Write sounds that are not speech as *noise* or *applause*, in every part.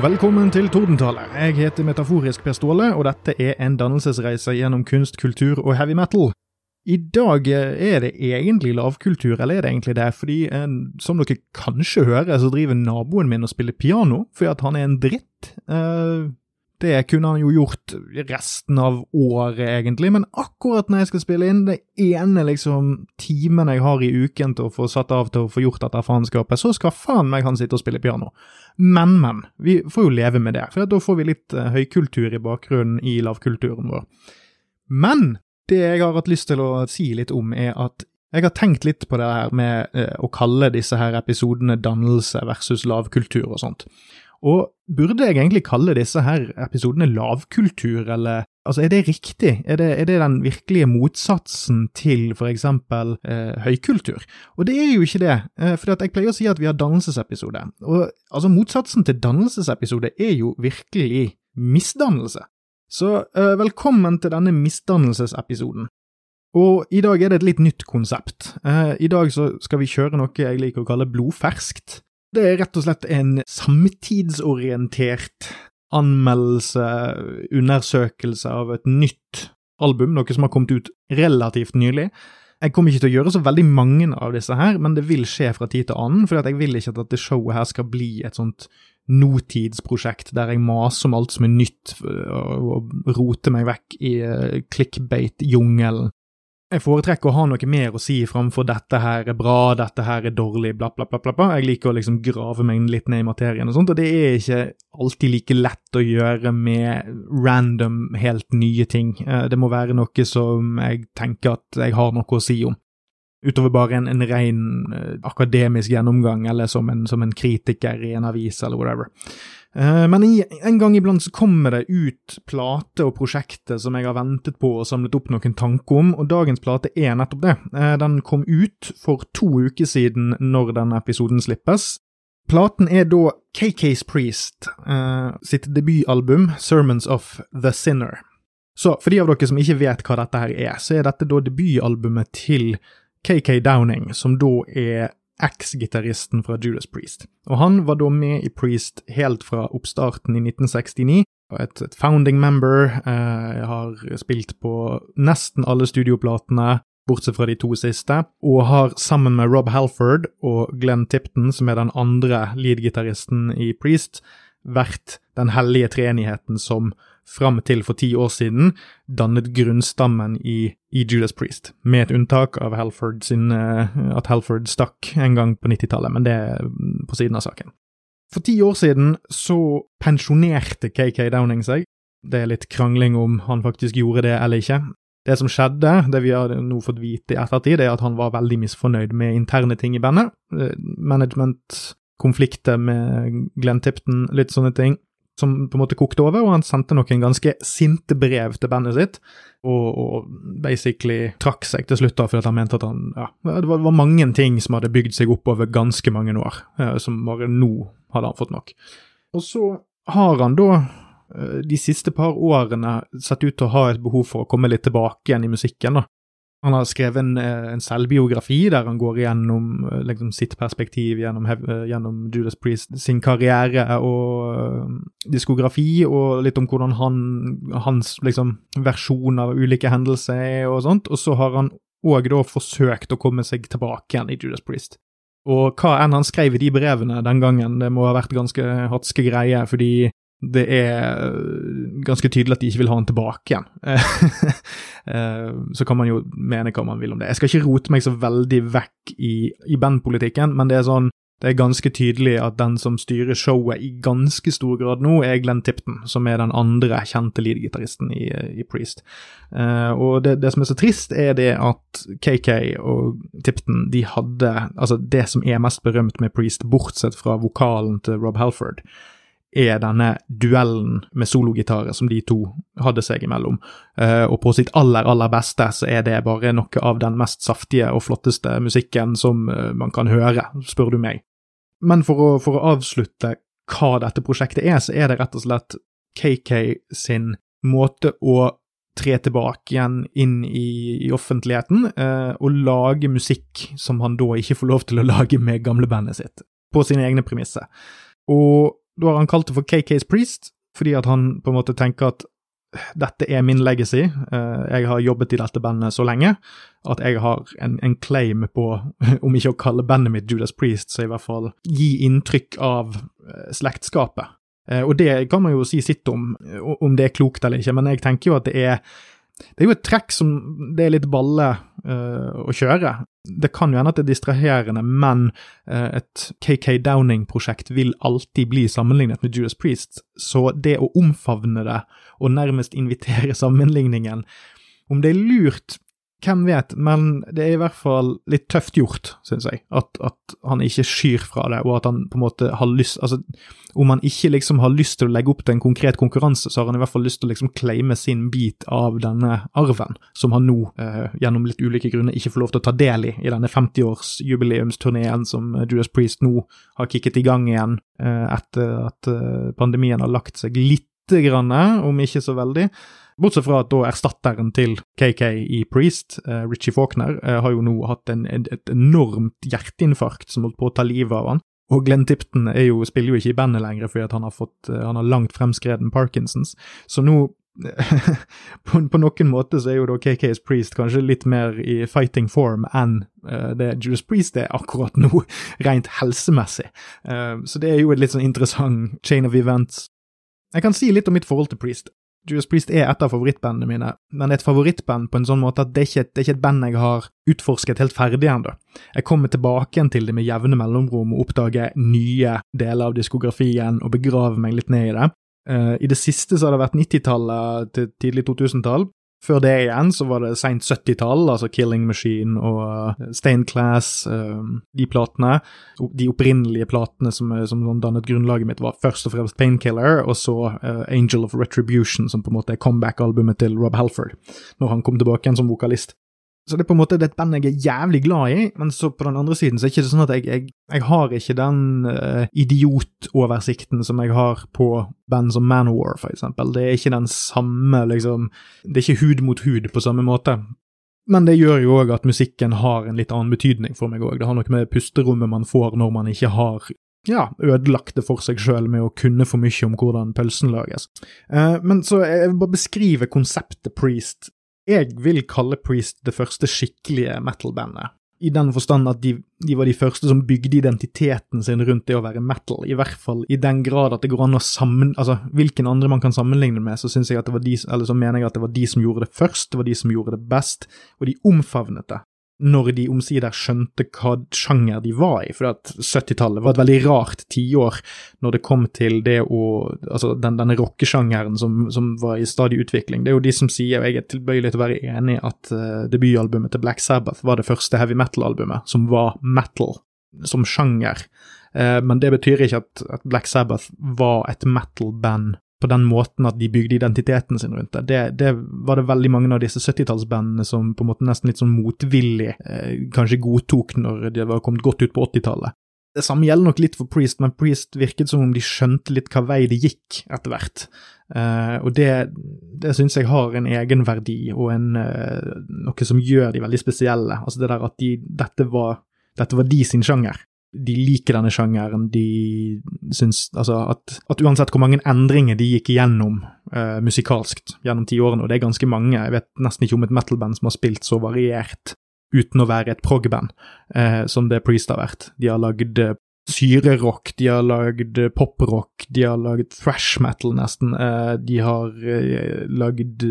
Velkommen til Tordentale. Jeg heter Metaforisk Per Ståle, og dette er en dannelsesreise gjennom kunst, kultur og heavy metal. I dag eh, er det egentlig lavkultur, eller er det egentlig det? Fordi, eh, som dere kanskje hører, så driver naboen min og spiller piano, fordi at han er en dritt. Eh, det kunne han jo gjort resten av året, egentlig, men akkurat når jeg skal spille inn, det ene liksom timen jeg har i uken til å få satt av til å få gjort dette faenskapet, så skal faen meg han sitte og spille piano. Men, men. Vi får jo leve med det, for da får vi litt uh, høykultur i bakgrunnen i lavkulturen vår. Men det jeg har hatt lyst til å si litt om, er at jeg har tenkt litt på det her med uh, å kalle disse her episodene dannelse versus lavkultur og sånt. Og burde jeg egentlig kalle disse her episodene lavkultur, eller altså, er det riktig? Er det, er det den virkelige motsatsen til for eksempel eh, høykultur? Og det er jo ikke det, eh, for jeg pleier å si at vi har dannelsesepisode, og altså motsatsen til dannelsesepisode er jo virkelig misdannelse. Så eh, velkommen til denne misdannelsesepisoden. Og i dag er det et litt nytt konsept. Eh, I dag så skal vi kjøre noe jeg liker å kalle blodferskt. Det er rett og slett en samtidsorientert anmeldelse, undersøkelse av et nytt album, noe som har kommet ut relativt nylig. Jeg kommer ikke til å gjøre så veldig mange av disse her, men det vil skje fra tid til annen, for jeg vil ikke at dette showet her skal bli et sånt nåtidsprosjekt der jeg maser om alt som er nytt og roter meg vekk i eh, clickbait-jungelen. Jeg foretrekker å ha noe mer å si framfor 'dette her er bra', 'dette her er dårlig', bla, bla, bla. bla, bla. Jeg liker å liksom grave meg litt ned i materien og sånt, og det er ikke alltid like lett å gjøre med random, helt nye ting. Eh, det må være noe som jeg tenker at jeg har noe å si om utover bare en, en ren uh, akademisk gjennomgang, eller som en, som en, kritiker i en avis, eller whatever. Uh, men en gang iblant så kommer det ut plate og prosjekter som jeg har ventet på og samlet opp noen tanker om, og dagens plate er nettopp det. Uh, den kom ut for to uker siden når denne episoden slippes. Platen er da KK's Priest sitt debutalbum Sermons of the Sinner. Så for de av dere som ikke vet hva dette her er, så er dette da debutalbumet til KK Downing, som da er eks-gitaristen fra Judas Priest. Og han var da med i Priest helt fra oppstarten i 1969. Et, et founding member. Eh, har spilt på nesten alle studioplatene, bortsett fra de to siste, og har sammen med Rob Halford og Glenn Tipton, som er den andre lead-gitaristen i Priest, vært den hellige treenigheten som fram til for ti år siden dannet grunnstammen i, i, Judas Priest, med et unntak av Halford sin, uh, at Halford stakk en gang på 90-tallet, men det er mm, på siden av saken. For ti år siden så pensjonerte KK Downing seg. Det er litt krangling om han faktisk gjorde det eller ikke. Det som skjedde, det vi har nå fått vite i ettertid, er at han var veldig misfornøyd med interne ting i bandet. Eh, management, konflikter med Glenn Tipton, litt sånne ting som på en måte kokte over, og han sendte noen ganske sinte brev til bandet sitt, og, og basically trakk seg til slutt da, fordi han mente at han ja, det var, var, mange ting som hadde bygd seg opp over ganske mange år, eh, som bare nå hadde han fått nok. Og så har han da eh, de siste par årene sett ut til å ha et behov for å komme litt tilbake igjen i musikken, da. Han har skrevet en, eh, en, selvbiografi der han går igjennom eh, liksom, sitt perspektiv gjennom, eh, gjennom, Judas Priest sin karriere og diskografi, og litt om hvordan han, hans liksom, versjon av ulike hendelser er og sånt. Og så har han òg forsøkt å komme seg tilbake igjen i Judas Priest. Og hva enn han skrev i de brevene den gangen, det må ha vært ganske hatske greier, fordi det er øh, ganske tydelig at de ikke vil ha han tilbake igjen. Øh, *laughs* så kan man jo mene hva man vil om det. Jeg skal ikke rote meg så veldig vekk i, i bandpolitikken, men det er sånn det er ganske tydelig at den som styrer showet i ganske stor grad nå, er Glenn Tipton, som er den andre kjente leadgitaristen i, i Priest. Uh, og det, det, som er så trist, er det at KK og Tipton de hadde Altså, det som er mest berømt med Priest, bortsett fra vokalen til Rob Halford, er denne duellen med sologitarer som de to hadde seg imellom. Uh, og på sitt aller, aller beste så er det bare noe av den mest saftige og flotteste musikken som uh, man kan høre, spør du meg. Men for å, for å, avslutte hva dette prosjektet er, så er det rett og slett KK sin måte å tre tilbake igjen inn i, i offentligheten uh, og lage musikk som han da ikke får lov til å lage med gamlebandet sitt, på sine egne premisser. Og Da har han kalt det for KK's Priest, fordi at han på en måte tenker at dette er min legacy. Eh, jeg har jobbet i dette bandet så lenge at jeg har en, en, claim på, *laughs* om ikke å kalle bandet mitt Judas Priest, så i hvert fall gi inntrykk av eh, slektskapet. Og det kan man jo si sitt om, om det er klokt eller ikke, men jeg tenker jo at det er det er jo et trekk som det er litt balle uh, å kjøre. Det kan jo hende at det er distraherende, men uh, et KK Downing-prosjekt vil alltid bli sammenlignet med Judas Priest, så det å omfavne det og nærmest invitere *laughs* sammenligningen Om det er lurt, hvem vet, men det er i hvert fall litt tøft gjort, synes jeg. At, at, han ikke skyr fra det, og at han på en måte har lyst Altså, om han ikke liksom har lyst til å legge opp til en konkret konkurranse, så har han i hvert fall lyst til å liksom claime sin bit av denne arven, som han nå, eh, gjennom litt ulike grunner, ikke får lov til å ta del i, i denne 50-årsjubileumsturneen som Judas Priest nå har kicket i gang igjen, eh, etter at eh, pandemien har lagt seg litt grann, om ikke så veldig. Bortsett fra at da erstatteren til KK i Priest, eh, Richie Faulkner, eh, har jo nå hatt en, en, et enormt hjerteinfarkt som holdt på å ta livet av han. Og Glenn Tipton jo, spiller jo ikke i bandet lenger fordi han har, fått, uh, han har langt fremskreden Parkinsons. Så nå *laughs* på, på, noen måte så er jo da KK's Priest kanskje litt mer i fighting form enn uh, det Judas Priest er akkurat nå, *laughs* rent helsemessig. Uh, så det er jo et litt sånn interessant chain of events. Jeg kan si litt om mitt forhold til Priest. Judas Priest er et av favorittbandene mine, men et favorittband på en sånn måte at det ikke, er ikke et band jeg har utforsket helt ferdig ennå. Jeg kommer tilbake til det med jevne mellomrom og oppdager nye deler av diskografien og begraver meg litt ned i det. Uh, I det siste så har det vært 90-tallet til tidlig 2000-tall, før det igjen så var det seint 70-tall, altså Killing Machine og uh, Stained Class, uh, de platene. De opprinnelige platene som, som dannet grunnlaget mitt, var først og fremst Painkiller, og så uh, Angel of Retribution, som på en måte er comeback-albumet til Rob Halford, når han kom tilbake igjen som vokalist. Så det er på en måte et band jeg er jævlig glad i, men så på den andre siden så er det ikke sånn at jeg, jeg, jeg har ikke den uh, idiotoversikten som jeg har på band som Manowar, for eksempel. Det er ikke den samme, liksom Det er ikke hud mot hud på samme måte. Men det gjør jo òg at musikken har en litt annen betydning for meg òg. Det har noe med pusterommet man får når man ikke har ja, ødelagt det for seg sjøl med å kunne for mye om hvordan pølsen lages. Uh, men så jeg vil bare beskrive konseptet Priest jeg vil kalle Priest det første skikkelige metal-bandet. I den forstand at de, de, var de første som bygde identiteten sin rundt det å være metal. I hvert fall i den grad at det går an å sammen... Altså, hvilken andre man kan sammenligne med, så jeg de, så mener jeg at det var de som gjorde det først, det var de som gjorde det best, og de omfavnet det når de omsider skjønte hva sjanger de var i. For 70-tallet var et veldig rart tiår når det kom til det å Altså den, denne rockesjangeren som, som, var i stadig utvikling. Det er jo de som sier, og jeg er tilbøyelig til å være enig, at uh, debutalbumet til Black Sabbath var det første heavy metal-albumet som var metal som sjanger. Uh, men det betyr ikke at, at Black Sabbath var et metal-band på den måten at de bygde identiteten sin rundt det. Det, det var det veldig mange av disse 70-tallsbandene som på en måte nesten litt sånn motvillig eh, kanskje godtok når de var kommet godt ut på 80-tallet. Det samme gjelder nok litt for Priest, men Priest virket som om de skjønte litt hva vei det gikk etter hvert. Uh, og det, det syns jeg har en egenverdi og en, uh, noe som gjør de veldig spesielle. Altså det der at de, dette, var, dette var de sin sjanger de liker denne sjangeren. De syns altså at, at, uansett hvor mange endringer de gikk igjennom uh, musikalsk gjennom tiårene, og det er ganske mange, jeg vet nesten ikke om et metal-band som har spilt så variert uten å være et prog-band uh, som det Priest har vært. De har lagd uh, syrerock, de har lagd poprock, de har lagd thrash metal, nesten. de har lagd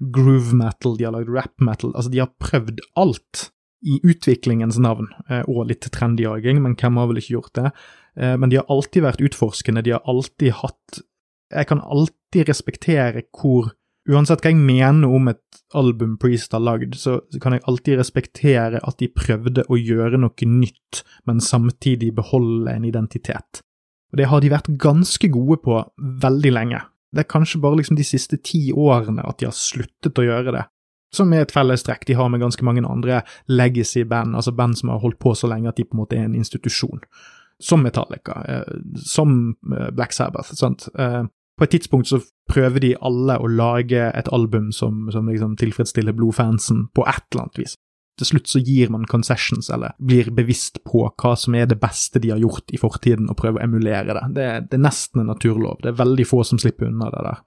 groove metal, de har lagd rap metal. Altså, de har prøvd alt i utviklingens navn, eh, og litt trendjaging, men hvem har vel ikke gjort det? Eh, men de har alltid vært utforskende, de har alltid hatt Jeg kan alltid respektere hvor Uansett hva jeg mener om et album Priest har lagd, så kan jeg alltid respektere at de prøvde å gjøre noe nytt, men samtidig beholde en identitet. Og det har de vært ganske gode på veldig lenge. Det er kanskje bare liksom de siste ti årene at de har sluttet å gjøre det som er et fellestrekk de har med ganske mange andre legacy-band, altså band som har holdt på så lenge at de på en måte er en institusjon. Som Metallica, eh, som eh, Black Sabbath. sant? Eh, på et tidspunkt så prøver de alle å lage et album som, som liksom tilfredsstiller blodfansen på et eller annet vis. til slutt så gir man concessions, eller blir bevisst på hva som er det beste de har gjort i fortiden, og prøver å emulere det. Det, det er nesten en naturlov. Det er veldig få som slipper unna det der.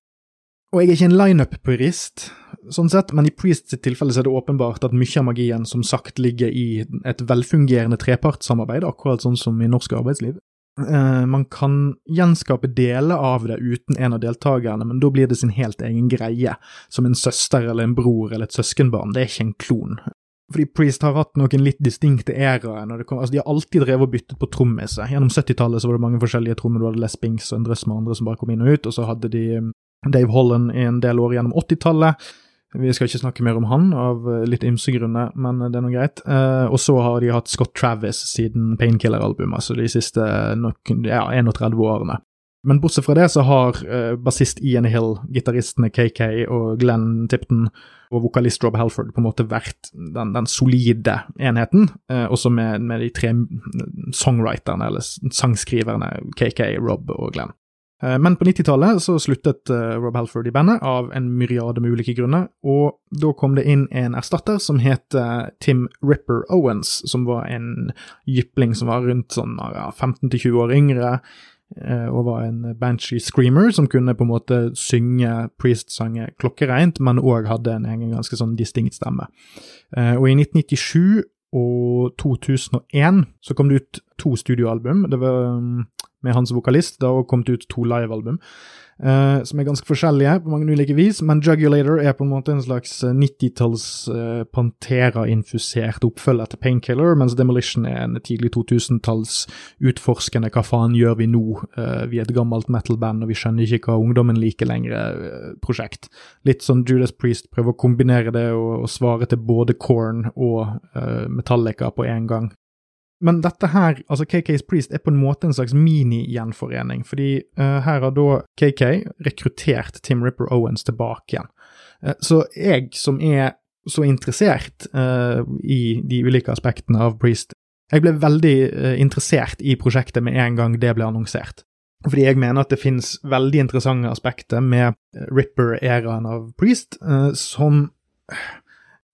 Og jeg er ikke en lineup-purist, sånn sett, men i Priest sitt tilfelle så er det åpenbart at mye av magien som sagt ligger i et velfungerende trepartssamarbeid, akkurat sånn som i norsk arbeidsliv. Eh, man kan gjenskape deler av det uten en av deltakerne, men da blir det sin helt egen greie, som en søster eller en bror eller et søskenbarn, det er ikke en klon. Fordi Priest har hatt noen litt distinkte æraer. Altså, de har alltid drevet og byttet på trommiser. Gjennom 70-tallet så var det mange forskjellige trommer. Du hadde Les Binks og en drøss med andre som bare kom inn og ut, og så hadde de Dave Holland i en del år gjennom 80-tallet. Vi skal ikke snakke mer om han, av eh, litt ymse grunner, men det er nå greit. Eh, og så har de hatt Scott Travis siden Painkiller-albumet, altså de siste nok, ja, 31 årene. Men bortsett fra det så har eh, bassist Ian Hill, gitaristene KK og Glenn Tipton og vokalist Rob Halford på en måte vært den, den solide enheten, eh, også med, med de tre songwriterne, eller sangskriverne, KK, Rob og Glenn. Eh, men på 90-tallet så sluttet uh, Rob Halford i bandet av en myriade med ulike grunner, og da kom det inn en erstatter som het uh, Tim Ripper Owens, som var en jypling som var rundt sånn 15-20 år yngre, og var en banshee screamer som kunne på en måte synge Priest-sanger klokkereint, men òg hadde en egen ganske sånn distinkt stemme. og i 1997 og 2001 så kom det ut to studioalbum. Det var um, med hans vokalist. Det har også kommet ut to livealbum uh, som er ganske forskjellige på mange ulike vis, men Jugulator er på en måte en slags 90-talls uh, eh, Pantera-infusert oppfølger til Painkiller, mens Demolition er en tidlig 2000-talls utforskende hva faen gjør vi nå, uh, vi er et gammelt metal-band og vi skjønner ikke hva ungdommen liker lenger-prosjekt. Litt sånn Judas Priest prøver å kombinere det og, og svare til både Korn og Metallica på en gang. Men dette her, altså KKs Priest, er på en måte en slags mini-gjenforening, fordi uh, her har da KK rekruttert Tim Ripper Owens tilbake igjen. Uh, så jeg som er så interessert uh, i de ulike aspektene av Priest, jeg ble veldig interessert i prosjektet med en gang det ble annonsert. Fordi jeg mener at det finnes veldig interessante aspekter med Ripper-æraen av Priest, som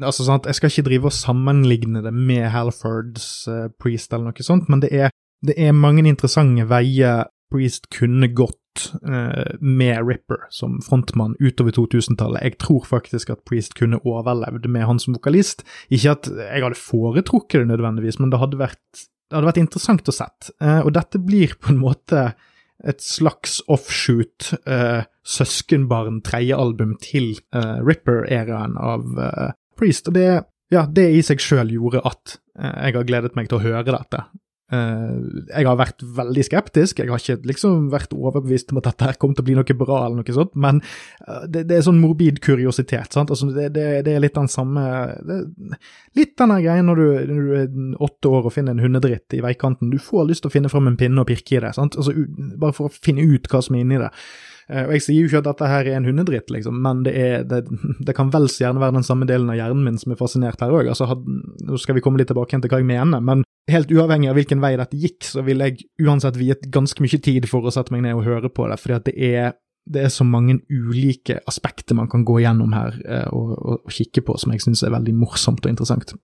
Altså, sant, Jeg skal ikke drive og sammenligne det med Halfords uh, Priest eller noe sånt, men det er, det er mange interessante veier Priest kunne gått uh, med Ripper som frontmann utover 2000-tallet. Jeg tror faktisk at Priest kunne overlevd med han som vokalist. Ikke at jeg hadde foretrukket det nødvendigvis, men det hadde vært, det hadde vært interessant å sett. Uh, og dette blir på en måte et slags offshoot, uh, søskenbarn tredjealbum til uh, Ripper-æraen av uh, Priest. Og det, ja, det i seg sjøl gjorde at eh, jeg har gledet meg til å høre dette. Uh, jeg har vært veldig skeptisk, jeg har ikke liksom vært overbevist om at dette her kommer til å bli noe bra, eller noe sånt, men uh, det, det, er sånn morbid kuriositet. sant? Altså, det, det, det er litt den samme Litt den greia når, når, du er åtte år og finner en hundedritt i veikanten. Du får lyst til å finne fram en pinne og pirke i det, sant? Altså, bare for å finne ut hva som er inni det. Uh, og Jeg sier jo ikke at dette her er en hundedritt, liksom, men det, er, det, *laughs* det kan vel så gjerne være den samme delen av hjernen min som er fascinert her òg. Altså, nå skal vi komme litt tilbake til hva jeg mener, men helt uavhengig av hvilken vei dette gikk, så vil jeg uansett viet ganske mye tid for å sette meg ned og høre på det, fordi det er, det er så mange ulike aspekter man kan gå gjennom her eh, og, og, og, kikke på, som jeg syns er veldig morsomt og interessant.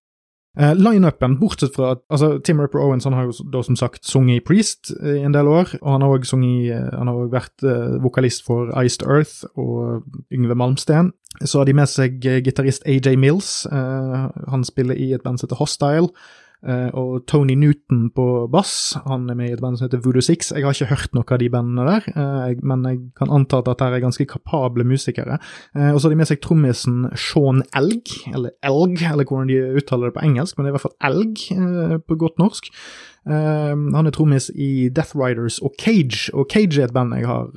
Uh, Lineupen, bortsett fra at altså, Tim Ripper Owens han har jo da som sagt sunget i Priest i en del år, og han har òg uh, vært uh, vokalist for Iced Earth og Yngve Malmsten. Så har de med seg gitarist AJ Mills, han spiller i et band som heter Hostile. Uh, og Tony Newton på bass, han er med i et band som heter Voodoo Six. Jeg har ikke hørt noe av de bandene der, uh, men jeg kan anta at dette er ganske kapable musikere. Uh, og så har de med seg trommisen Sean Elg, eller Elg, eller hvordan de uttaler det på engelsk, men det er i hvert fall Elg på godt norsk. han er trommis i Death Riders og Cage, og Cage er et band jeg har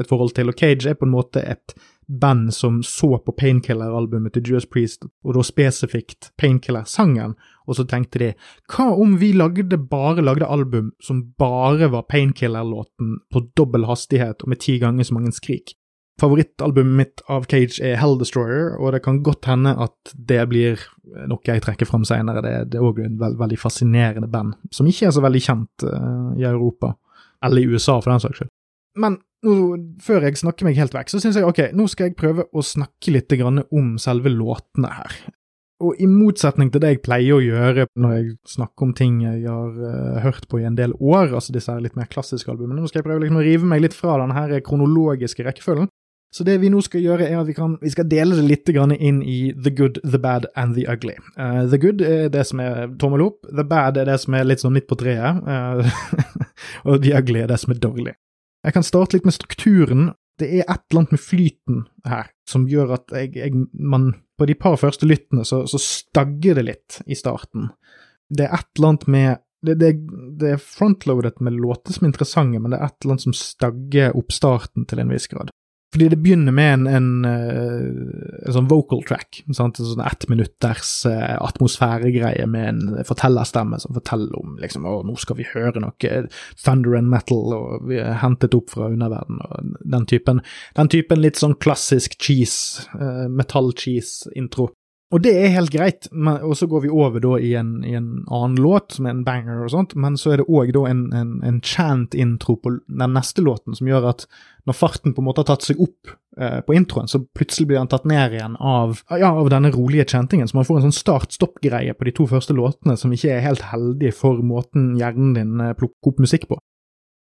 et forhold til, og Cage er på en måte et band som så på Painkiller-albumet til Juice Priest, og da spesifikt Painkiller-sangen, og så tenkte de hva om vi lagde bare lagde album som bare var Painkiller-låten på dobbel hastighet og med ti ganger så mange skrik? Favorittalbumet mitt av Cage er Hell Destroyer, og det kan godt hende at det blir noe jeg trekker fram senere. Det, er òg en veld, veldig fascinerende band, som ikke er så veldig kjent uh, i Europa, eller i USA for den saks skyld. Men nå, før jeg snakker meg helt vekk, så syns jeg ok, nå skal jeg prøve å snakke litt om selve låtene her. Og i motsetning til det jeg pleier å gjøre når jeg snakker om ting jeg har uh, hørt på i en del år, altså disse her litt mer klassiske albumene, nå skal jeg prøve liksom å rive meg litt fra den her kronologiske rekkefølgen. Så det vi nå skal gjøre, er at vi, kan, vi skal dele det litt inn i the good, the bad and the ugly. Uh, the good er det som er tommel opp, the bad er det som er litt sånn midt på treet, uh, *laughs* og the ugly er det som er dårlig. Jeg kan starte litt med strukturen. Det er et eller annet med flyten her som gjør at jeg, jeg, man På de par første lyttene så, så stagger det litt i starten. Det er et eller annet med det, det, det, er frontloadet med låter som er interessante, men det er et eller annet som stagger oppstarten til en viss grad. Fordi det begynner med en, en, eh, en sånn vocal track, sant? en sånn ettminutters uh, atmosfæregreie med en fortellerstemme som forteller om liksom, å, nå skal vi høre noe thunder and metal, og vi er hentet opp fra underverden, og den typen, den typen litt sånn klassisk cheese, uh, metall-cheese-intro. Og det er helt greit, og så går vi over da i en, i en, annen låt, som er en banger og sånt, men så er det òg en, en, en chant-intro på den neste låten som gjør at når farten på en måte har tatt seg opp eh, på introen, så plutselig blir den tatt ned igjen av, ja, av denne rolige chantingen, så man får en sånn start-stopp-greie på de to første låtene som ikke er helt heldig for måten hjernen din eh, plukker opp musikk på.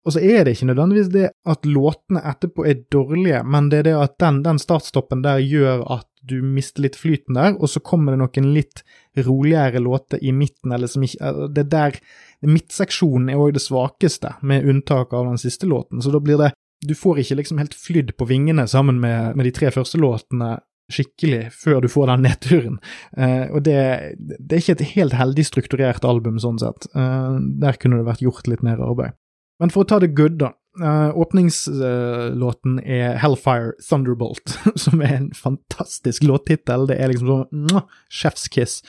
Og så er det ikke nødvendigvis det at låtene etterpå er dårlige, men det er det at den, den startstoppen der gjør at du mister litt flyten der, og så kommer det noen litt roligere låter i midten, eller som ikke eh, Det der Midtseksjonen er òg det svakeste, med unntak av den siste låten, så da blir det Du får ikke liksom helt flydd på vingene sammen med, med de tre første låtene skikkelig før du får den nedturen. Uh, og det, det, er ikke et helt heldig strukturert album, sånn sett. Uh, der kunne det vært gjort litt mer arbeid. Men for å ta det good, da. Uh, åpningslåten er Hellfire Thunderbolt, *laughs* som er en fantastisk låttittel. Det er liksom sånn chef's kiss.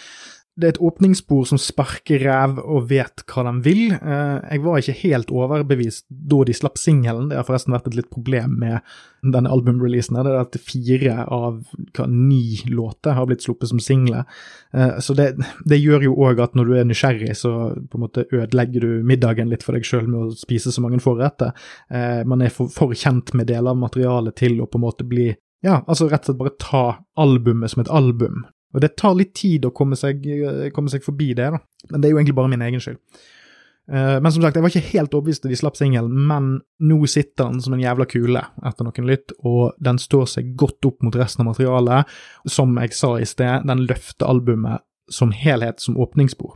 Det er et åpningsspor som sparker ræv og vet hva de vil. Eh, jeg var ikke helt overbevist da de slapp singelen. Det har forresten vært et litt problem med denne albumreleasen. Det er at fire av hva, ni låter har blitt sluppet som singler. Eh, så det, det gjør jo òg at når du er nysgjerrig, så på en måte ødelegger du middagen litt for deg sjøl med å spise så mange forretter. Eh, man er for, for kjent med deler av materialet til å på en måte bli ja, altså rett og slett bare ta albumet som et album. Og det tar litt tid å komme seg, komme seg forbi det, da. Men det er jo egentlig bare min egen skyld. Uh, men som sagt, jeg var ikke helt overbevist da de slapp singelen, men nå sitter den som en jævla kule etter noen lytt, og den står seg godt opp mot resten av materialet. Som jeg sa i sted, den løfter albumet som helhet som åpningsspor.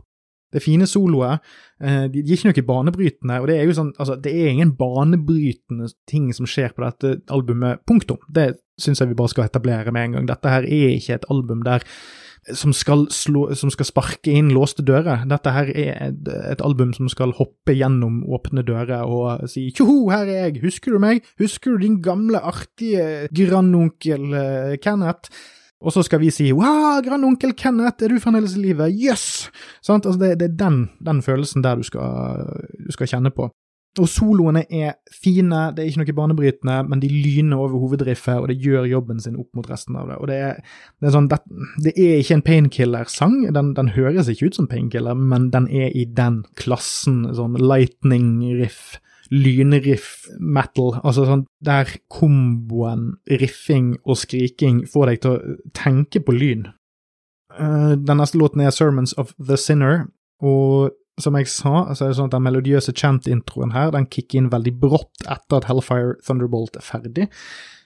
Det fine soloer, uh, de, er ikke noe banebrytende, og det er jo sånn, altså, det er ingen banebrytende ting som skjer på dette albumet, punktum. Det syns jeg vi bare skal etablere med en gang. Dette her er ikke et album der som skal, slå, som skal sparke inn låste dører. Dette her er et, album som skal hoppe gjennom åpne dører og si 'tjoho, her er jeg, husker du meg? Husker du din gamle, artige grandonkel uh, Kenneth?' Og så skal vi si 'wow, grandonkel Kenneth, er du fremdeles i live? Jøss!' Yes! Altså, det, det, er den, den følelsen der du skal, du skal kjenne på. Og soloene er fine, det er ikke noe banebrytende, men de lyner over hovedriffet, og det gjør jobben sin opp mot resten av det. Og det er, det er sånn, det, det, er ikke en painkiller-sang, den, den, høres ikke ut som painkiller, men den er i den klassen, sånn lightning-riff, lynriff, metal, altså sånn der komboen riffing og skriking får deg til å tenke på lyn. Uh, den neste låten er Sermons of the Sinner, og som jeg sa, så er det sånn at den melodiøse chant-introen her den kicker inn veldig brått etter at Hellfire Thunderbolt er ferdig,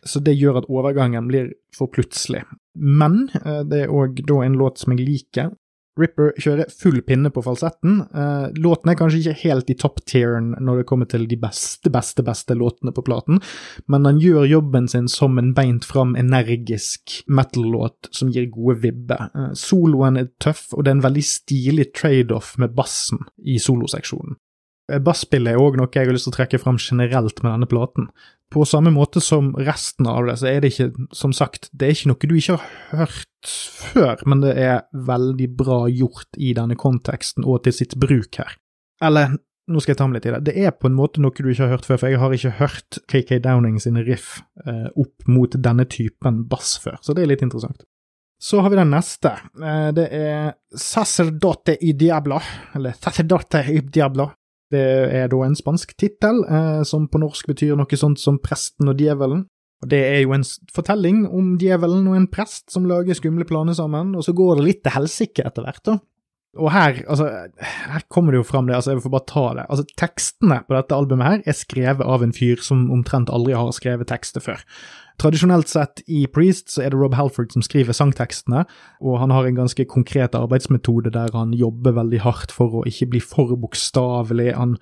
så det gjør at overgangen blir for plutselig. Men eh, det er òg da en låt som jeg liker, Ripper kjører full pinne på falsetten. Uh, låten er kanskje ikke helt i top-tieren når det kommer til de beste, beste, beste låtene på platen, men han gjør jobben sin som en beint fram energisk metal-låt som gir gode vibber. Uh, soloen er tøff, og det er en veldig stilig trade-off med bassen i soloseksjonen. Basspillet er òg noe jeg har lyst til å trekke fram generelt med denne platen. På samme måte som resten av det, så er det ikke, som sagt, det er ikke noe du ikke har hørt før, men det er veldig bra gjort i denne konteksten og til sitt bruk her. Eller, nå skal jeg ta med litt i det, det er på en måte noe du ikke har hørt før, for jeg har ikke hørt KK Downing sine riff eh, opp mot denne typen bass før, så det er litt interessant. Så har vi den neste. Eh, det er Sacerdote i Diabla, eller Sacerdote i Diablo. Det er da en spansk tittel, eh, som på norsk betyr noe sånt som Presten og djevelen. Og Det er jo en fortelling om djevelen og en prest som lager skumle planer sammen, og så går det litt til helsike etter hvert, da. Og her, altså, her kommer det jo fram det, altså jeg får bare ta det. Altså, Tekstene på dette albumet her er skrevet av en fyr som omtrent aldri har skrevet tekster før. Tradisjonelt sett i Priest så er det Rob Halford som skriver sangtekstene, og han har en ganske konkret arbeidsmetode der han jobber veldig hardt for å ikke bli for bokstavelig. Han,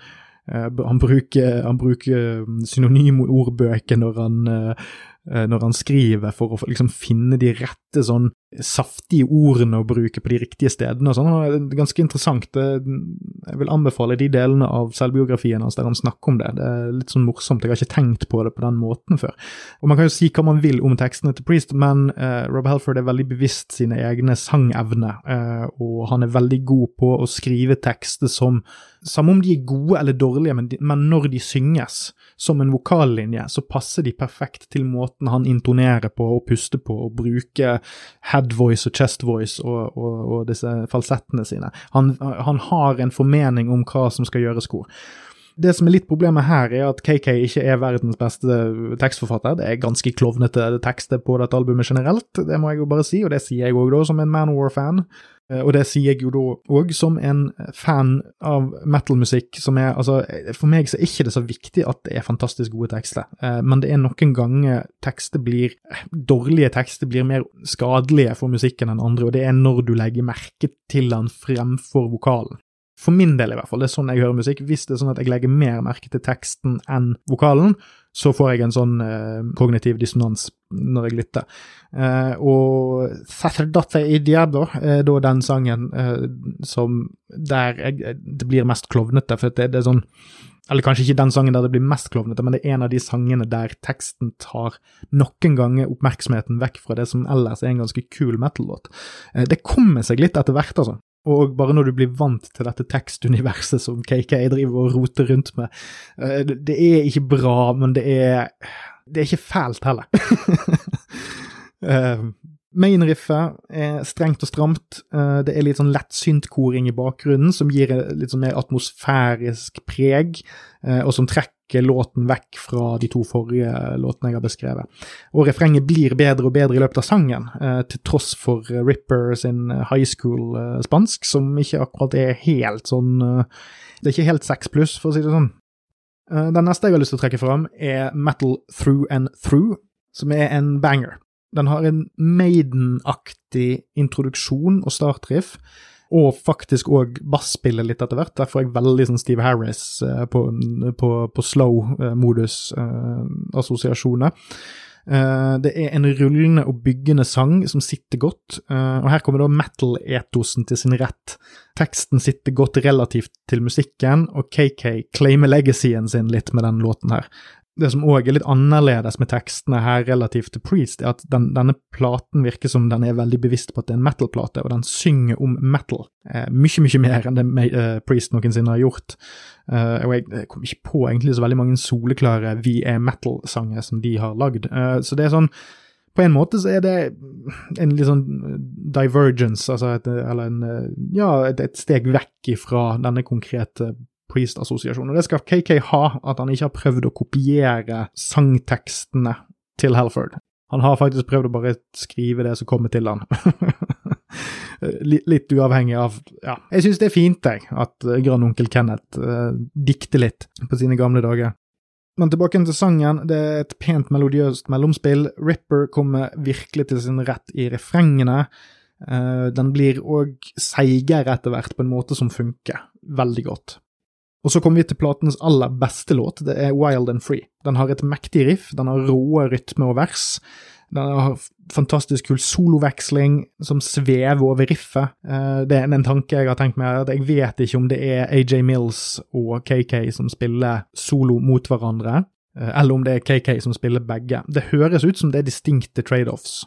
uh, han, bruker, bruker synonymordbøker når han uh, når han skriver, for å liksom finne de rette sånn saftige ordene å bruke på de riktige stedene. og sånn. Det er ganske interessant. Jeg vil anbefale de delene av selvbiografien hans der han snakker om det. Det er litt sånn morsomt. Jeg har ikke tenkt på det på den måten før. Og Man kan jo si hva man vil om tekstene til Priest, men uh, Rob Halford er veldig bevisst sine egne sangevner, uh, og han er veldig god på å skrive tekster som Samme om de er gode eller dårlige, men, de, men når de synges som en vokallinje, så passer de perfekt til måten han intonerer på og puster på og bruker head voice og chest voice og, og, og disse falsettene sine. Han, han, har en formening om hva som skal gjøres hvor. Det som er litt problemet her, er at KK ikke er verdens beste tekstforfatter. Det er ganske klovnete tekster på dette albumet generelt, det må jeg jo bare si, og det sier jeg òg da, som en Manowar-fan. Eh, og det sier jeg jo da òg som en fan av metal-musikk som er Altså, for meg så er ikke det så viktig at det er fantastisk gode tekster, eh, men det er noen ganger tekster blir Dårlige tekster blir mer skadelige for musikken enn andre, og det er når du legger merke til den fremfor vokalen. For min del, i hvert fall. Det er sånn jeg hører musikk. Hvis det er sånn at jeg legger mer merke til teksten enn vokalen, så får jeg en sånn eh, kognitiv dissonans når jeg lytter. Eh, og Sacerdote i Diablo er da den sangen eh, som der jeg, det blir mest klovnete, for det, det, er sånn Eller kanskje ikke den sangen der det blir mest klovnete, men det er en av de sangene der teksten tar noen ganger oppmerksomheten vekk fra det som ellers er en ganske kul metal-låt. Eh, det kommer seg litt etter hvert, altså. Og bare når du blir vant til dette tekstuniverset som KK driver og roter rundt med eh, Det er ikke bra, men det er Det er ikke fælt heller. *laughs* uh, Mainriffet er strengt og stramt. Uh, det er litt sånn lettsynt koring i bakgrunnen som gir litt sånn mer atmosfærisk preg, og som trekker trekke låten vekk fra de to forrige låtene jeg har beskrevet. Og refrenget blir bedre og bedre i løpet av sangen, eh, til tross for Ripper sin high school-spansk, som ikke akkurat er helt sånn eh, Det er ikke helt seks pluss, for å si det sånn. Eh, den neste jeg har lyst til å trekke fram, er Metal Through and Through, som er en banger. Den har en Maiden-aktig introduksjon og startriff og faktisk òg basspillet litt etter hvert. Derfor er jeg veldig sånn Steve Harris eh, på, på, på slow-modus-assosiasjoner. Eh, eh, det er en rullende og byggende sang som sitter godt, og her kommer da metal-etosen til sin rett. Teksten sitter godt relativt til musikken, og KK claimer legacyen sin litt med den låten her det som òg er litt annerledes med tekstene her relativt til Priest, er at den, denne platen virker som den er veldig bevisst på at det er en metal-plate, og den synger om metal. Eh, mye, mye mer enn det eh, Priest noensinne har gjort. Eh, og jeg, jeg kom ikke på egentlig så veldig mange soleklare Vi er metal-sanger som de har lagd. Eh, så det er sånn på en måte så er det en litt sånn divergence, altså et, eller en Ja, et, et steg vekk ifra denne konkrete Priest-assosiasjon. Og det skal KK ha, at han ikke har prøvd å kopiere sangtekstene til Halford. Han har faktisk prøvd å bare skrive det som kommer til han. *laughs* litt uavhengig av Ja, jeg syns det er fint, jeg, at grandonkel Kenneth eh, dikter litt på sine gamle dager. Men tilbake til sangen. Det er et pent melodiøst mellomspill. Ripper kommer virkelig til sin rett i refrengene. Uh, den blir òg seigere etter hvert, på en måte som funker veldig godt. Og så kommer vi til platens aller beste låt, det er Wild and Free. Den har et mektig riff, den har råe rytme og vers. Den har fantastisk kul soloveksling som svever over riffet. Eh, det er en tanke jeg har tenkt meg, at jeg vet ikke om det er AJ Mills og KK som spiller solo mot hverandre, eh, eller om det er KK som spiller begge. Det høres ut som det er distinkte trade-offs.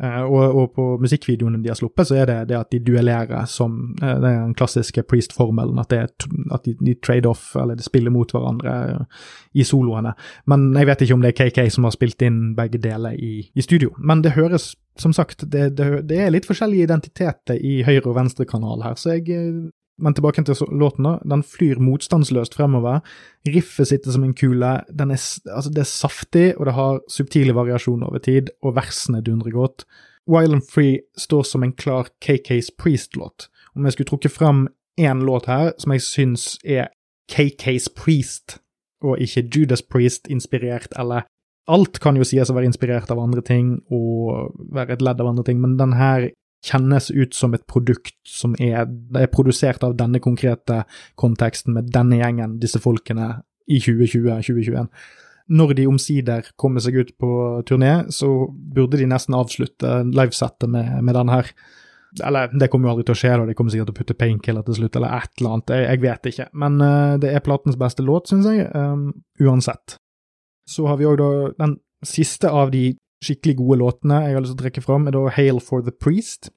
Uh, og, og, på musikkvideoene de har sluppet, så er det det at de duellerer som er den klassiske Priest-formelen. At, at, de, de trade off, eller de spiller mot hverandre uh, i soloene. Men jeg vet ikke om det er KK som har spilt inn begge deler i, i studio. Men det høres, som sagt, det, det, det, er litt forskjellige identiteter i høyre- og venstre kanal her, så jeg Men tilbake til låten, da. Den flyr motstandsløst fremover. Riffet sitter som en kule. Er, altså det er saftig, og det har subtile variasjoner over tid, og versene dundrer godt. Wild and Free står som en klar KKs Priest-låt. Om jeg skulle trukket frem én låt her som jeg syns er KKs Priest, og ikke Judas Priest-inspirert, eller Alt kan jo sies å være inspirert av andre ting og være et ledd av andre ting, men den her kjennes ut som et produkt som er, er produsert av denne konkrete konteksten med denne gjengen, disse folkene, i 2020-2021. Når de omsider kommer seg ut på turné, så burde de nesten avslutte livesettet med, med den her. Eller, det kommer jo aldri til å skje, da. De kommer sikkert til å putte Painkiller til slutt, eller et eller annet. Jeg, jeg vet ikke. Men uh, det er platens beste låt, syns jeg. Um, uansett. Så har vi òg da den siste av de skikkelig gode låtene jeg har lyst til å trekke fram, er da Hail for the Priest.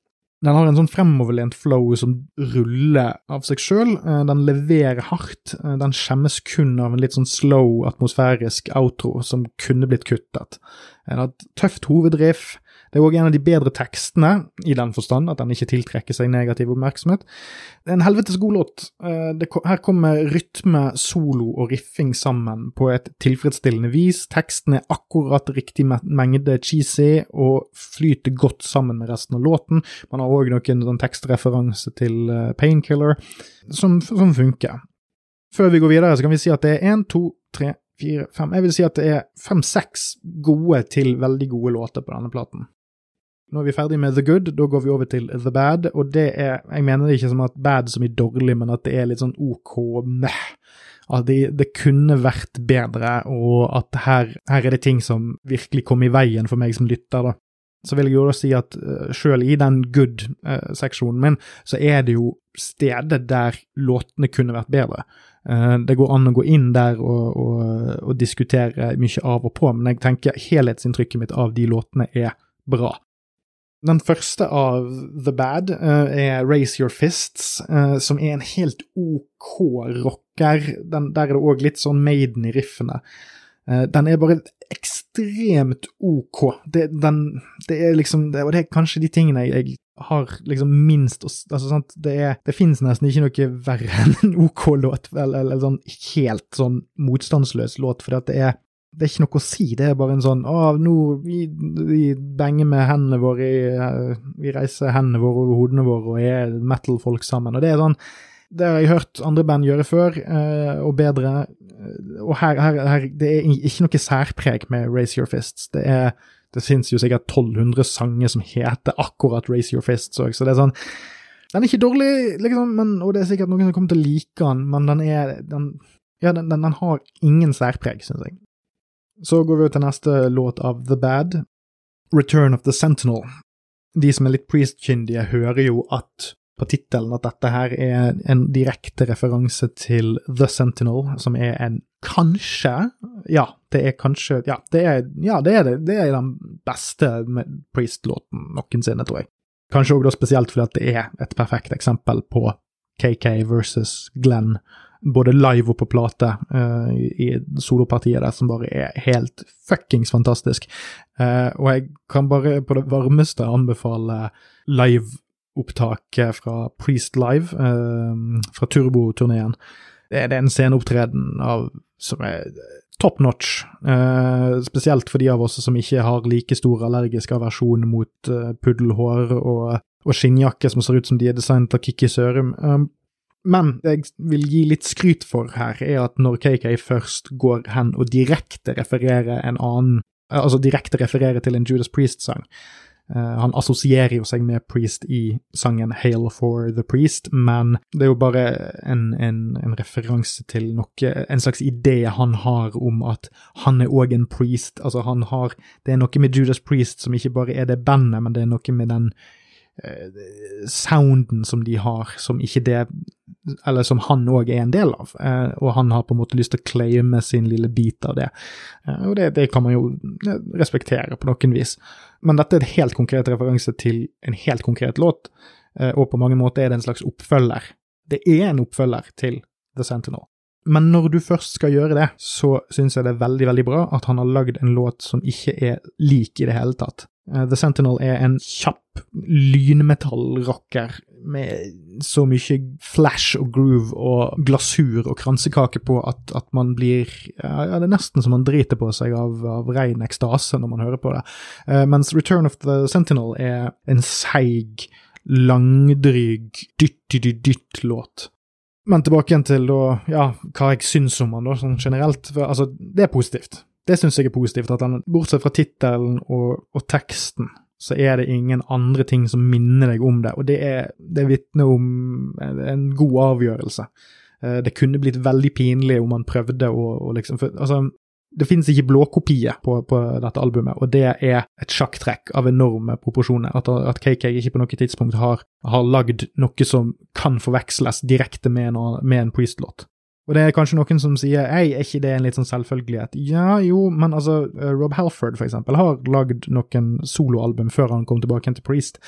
Den har en sånn fremoverlent flow som ruller av seg sjøl. Eh, den leverer hardt. Eh, den skjemmes kun av en litt sånn slow, atmosfærisk outro som kunne blitt kuttet. Den har et tøft hovedriff. Det er òg en av de bedre tekstene, i den forstand at den ikke tiltrekker seg negativ oppmerksomhet. Det er en helvetes god låt. Eh, her kommer rytme, solo og riffing sammen på et tilfredsstillende vis. Teksten er akkurat riktig mengde cheesy og flyter godt sammen med resten av låten. Man har òg noen sånn tekstreferanse til eh, Painkiller, som, som funker. Før vi går videre, så kan vi si at det er én, to, tre, fire, fem Jeg vil si at det er fem-seks gode til veldig gode låter på denne platen. Nå er vi ferdig med The Good, da går vi over til The Bad, og det er Jeg mener det ikke som at bad som i dårlig, men at det er litt sånn OK meh. At det, det, kunne vært bedre, og at her, her, er det ting som virkelig kom i veien for meg som lytter, da. Så vil jeg jo da si at uh, selv i den good-seksjonen uh, min, så er det jo stedet der låtene kunne vært bedre. Uh, det går an å gå inn der og, og, og diskutere mye av og på, men jeg tenker helhetsinntrykket mitt av de låtene er bra. Den første av The Bad uh, er Raise Your Fists, uh, som er en helt OK rocker. Den, der er det òg litt sånn Maiden i riffene. Uh, den er bare ekstremt OK. Det, den, det er liksom det, Og det er kanskje de tingene jeg, jeg har liksom minst altså, sant, Det, det finnes nesten ikke noe verre *laughs* enn en OK-låt, eller, eller, sånn helt sånn motstandsløs låt, for det er det er ikke noe å si, det er bare en sånn å, nå vi, vi banger med hendene våre i, eh, Vi reiser hendene våre over hodene våre og er metal-folk sammen. Og det er sånn Det har jeg hørt andre band gjøre før, eh, og bedre. Og her, her, her, Det er ikke noe særpreg med Raise Your Fists. Det er det fins jo sikkert 1200 sanger som heter akkurat Raise Your Fists òg, så det er sånn Den er ikke dårlig, liksom, men, og det er sikkert noen som kommer til å like den, men den er den, ja, den, den, den har ingen særpreg, syns jeg. Så går vi til neste låt av The Bad, Return of the Sentinel. De som er litt priest-kyndige, hører jo at på tittelen at dette her er en direkte referanse til The Sentinel, som er en kanskje Ja, det er kanskje Ja, det er, ja, det, er, det, det er den beste Priest-låten noensinne, tror jeg. Kanskje òg spesielt fordi det er et perfekt eksempel på KK versus Glenn både live og på plate uh, i solopartiet der, som bare er helt fuckings fantastisk. Uh, og jeg kan bare på det varmeste anbefale liveopptaket fra Priest Live, uh, fra Turbo-turneen. Det, er en sceneopptreden av som er top notch, spesielt for de av oss som ikke har like stor allergisk aversjon mot puddelhår og, og skinnjakke som ser ut som de er designet av Kikki Sørum. Um, men det jeg vil gi litt skryt for her, er at når KK først går hen og direkte refererer en annen Altså direkte refererer til en Judas Priest-sang. Uh, han assosierer jo seg med Priest i sangen Hail for the Priest, men det er jo bare en, en, en referanse til noe En slags idé han har om at han er òg en priest. Altså, han har Det er noe med Judas Priest som ikke bare er det bandet, men det er noe med den sounden som de har, som ikke det eller som han òg er en del av, eh, og han har på en måte lyst til å claime sin lille bit av det. Eh, og det, det, kan man jo eh, respektere på noen vis. Men dette er et helt konkret referanse til en helt konkret låt, og på mange måter er det en slags oppfølger. Det er en oppfølger til The Sentinel. Men når du først skal gjøre det, så syns jeg det er veldig veldig bra at han har lagd en låt som ikke er lik i det hele tatt. Uh, The Sentinel er en kjapp lynmetallrocker med så mye flash og groove og glasur og kransekake på at, at man blir ja, Det er nesten som man driter på seg av, av ren ekstase når man hører på det. Uh, mens Return of the Sentinel er en seig, langdryg, dytt-dytt-dytt-låt. Men tilbake igjen til da, ja, hva jeg syns om han da, sånn generelt. For, altså, det er positivt. Det syns jeg er positivt, at den, bortsett fra tittelen og, og, teksten, så er det ingen andre ting som minner deg om det, og det, er, det vitner om en god avgjørelse. Eh, det kunne blitt veldig pinlig om man prøvde å, å liksom for, altså, det finnes ikke blåkopier på, på, dette albumet, og det er et sjakktrekk av enorme proporsjoner. At, at KK ikke på noe tidspunkt har, har lagd noe som kan forveksles direkte med en, med en Priest-låt. Og det er kanskje noen som sier ei, er ikke det en litt sånn selvfølgelighet? Ja, jo, men altså, eh, Rob Halford for eksempel har lagd noen soloalbum før han kom tilbake til Priest,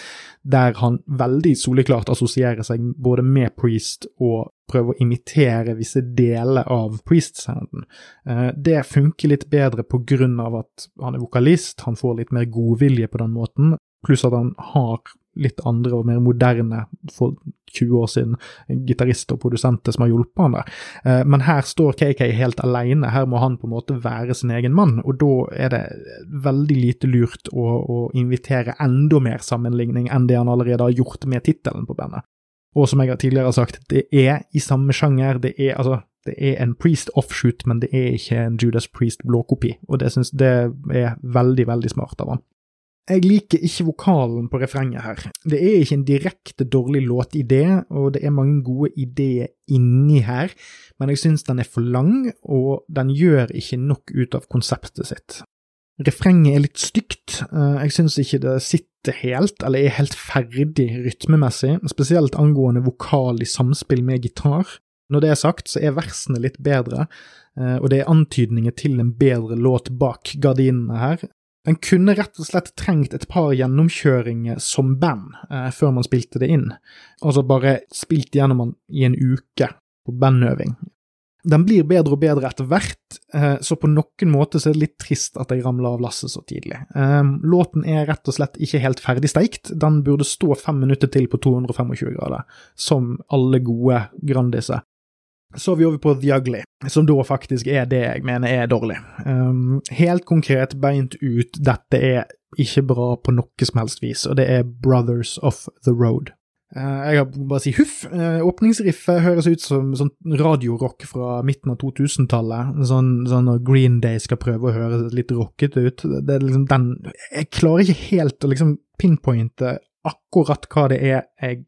der han veldig soleklart assosierer seg både med Priest og prøver å imitere visse deler av Priest-sounden. Eh, det funker litt bedre på grunn av at han er vokalist, han får litt mer godvilje på den måten, pluss at han har litt andre og mer moderne for 20 år siden gitarister og produsenter som har hjulpet han der. Eh, men her står KK helt alene, her må han på en måte være sin egen mann, og da er det veldig lite lurt å, å invitere enda mer sammenligning enn det han allerede har gjort med tittelen på bandet. Og som jeg tidligere har sagt, det er i samme sjanger, det er altså det er en Priest offshoot, men det er ikke en Judas Priest blåkopi, og det synes det er veldig, veldig smart av han. Jeg liker ikke vokalen på refrenget her. Det er ikke en direkte dårlig låtidé, og det er mange gode ideer inni her, men jeg synes den er for lang, og den gjør ikke nok ut av konseptet sitt. Refrenget er litt stygt, eh, jeg synes ikke det sitter helt, eller er helt ferdig rytmemessig, spesielt angående vokal i samspill med gitar. Når det er sagt, så er versene litt bedre, eh, og det er antydninger til en bedre låt bak gardinene her, den kunne rett og slett trengt et par gjennomkjøringer som band eh, før man spilte det inn. Altså bare spilt gjennom den i en uke på bandøving. Den blir bedre og bedre etter hvert, eh, så på noen måter så er det litt trist at jeg ramla av lasset så tidlig. Eh, låten er rett og slett ikke helt ferdig steikt, den burde stå fem minutter til på 225 grader, som alle gode Grandiser så er vi over på The Ugly, som da faktisk er det jeg mener er dårlig. Um, helt konkret, beint ut, dette er ikke bra på noe som helst vis, og det er Brothers of the Road. Uh, jeg har bare si huff. Uh, åpningsriffet høres ut som sånn radiorock fra midten av 2000-tallet. Sånn, sånn når Green Day skal prøve å høre litt rockete ut. Det er liksom den Jeg klarer ikke helt å liksom pinpointe akkurat hva det er jeg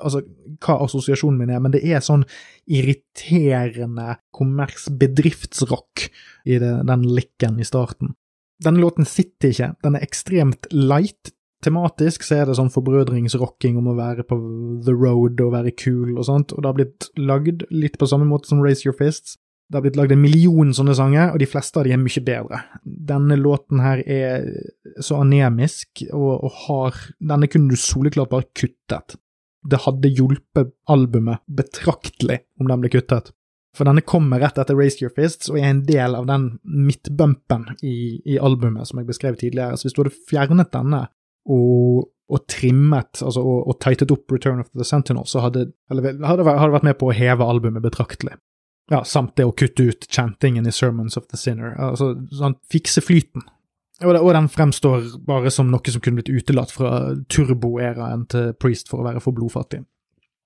altså, hva assosiasjonen min er, men det er sånn irriterende kommersbedriftsrock i det, den likken i starten. Denne låten sitter ikke, den er ekstremt light. Tematisk så er det sånn forbrødringsrocking om å være på the road og være cool og sånt, og det har blitt lagd litt på samme måte som Raise Your Fists. Det har blitt lagd en million sånne sanger, og de fleste av de er mye bedre. Denne låten her er så anemisk, og, og har Denne kunne du soleklart bare kuttet det hadde hjulpet albumet betraktelig om den ble kuttet. For denne kommer rett etter Raise Your Fists og er en del av den midtbumpen i, i albumet som jeg beskrev tidligere. Så hvis du hadde fjernet denne og, og trimmet, altså og, og tightet opp Return of the Sentinel, så hadde, eller, hadde, hadde vært med på å heve albumet betraktelig. Ja, samt det å kutte ut chantingen i Sermons of the Sinner. Altså sånn, fikse flyten og, den fremstår bare som noe som kunne blitt utelatt fra turboæraen til Priest for å være for blodfattig.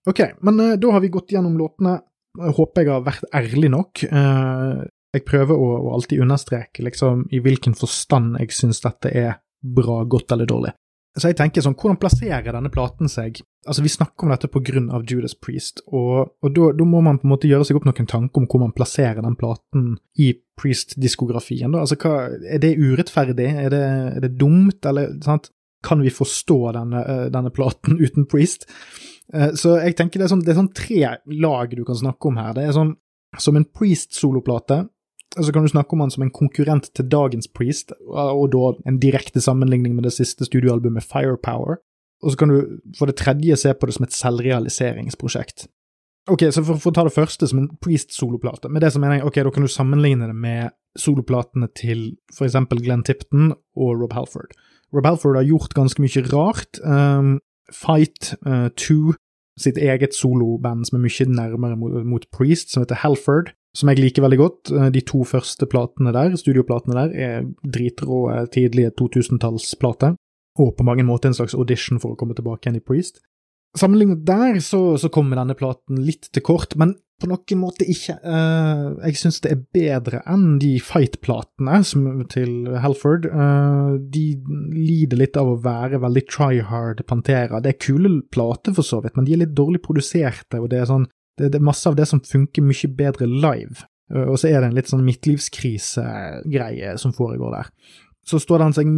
Ok, men uh, da har vi gått gjennom låtene. Jeg håper jeg har vært ærlig nok. Uh, jeg prøver å, å, alltid understreke liksom, i hvilken forstand jeg syns dette er bra, godt eller dårlig. Så jeg tenker sånn, hvordan plasserer denne platen seg? Altså, Vi snakker om dette på grunn av Judas Priest, og, og da må man på en måte gjøre seg opp noen tanker om hvor man plasserer den platen i Priest-diskografien. altså hva, Er det urettferdig? Er det, er det dumt? Eller sant? kan vi forstå denne, eh, denne platen *laughs* uten Priest? Eh, så jeg tenker det er, sånn, det er sånn tre lag du kan snakke om her. Det er sånn som en Priest-soloplate, så kan du snakke om han som en konkurrent til dagens Priest, og da en direkte sammenligning med det siste studioalbumet Firepower. Og så kan du for det tredje se på det som et selvrealiseringsprosjekt. Ok, så for, for å ta det første som en Priest-soloplate, med det så mener jeg ok, da kan du sammenligne det med soloplatene til for eksempel Glenn Tipton og Rob Halford. Rob Halford har gjort ganske mye rart. Um, Fight 2, uh, sitt eget soloband som er mye nærmere mot, mot, Priest, som heter Halford, som jeg liker veldig godt. Uh, de to første platene der, studioplatene der, er dritrå tidlige 2000-tallsplater, og på mange måter en slags audition for å komme tilbake igjen i Priest. Sammenlignet der så, så kommer denne platen litt til kort, men på noen måte ikke. Uh, jeg syns det er bedre enn de Fight-platene til Halford. Uh, de lider litt av å være veldig try-hard Pantera. Det er kule plater, for så vidt, men de er litt dårlig produserte, og det er, sånn, det, det er masse av det som funker mye bedre live. Uh, og så er det en litt sånn midtlivskrisegreie som foregår der så står han seg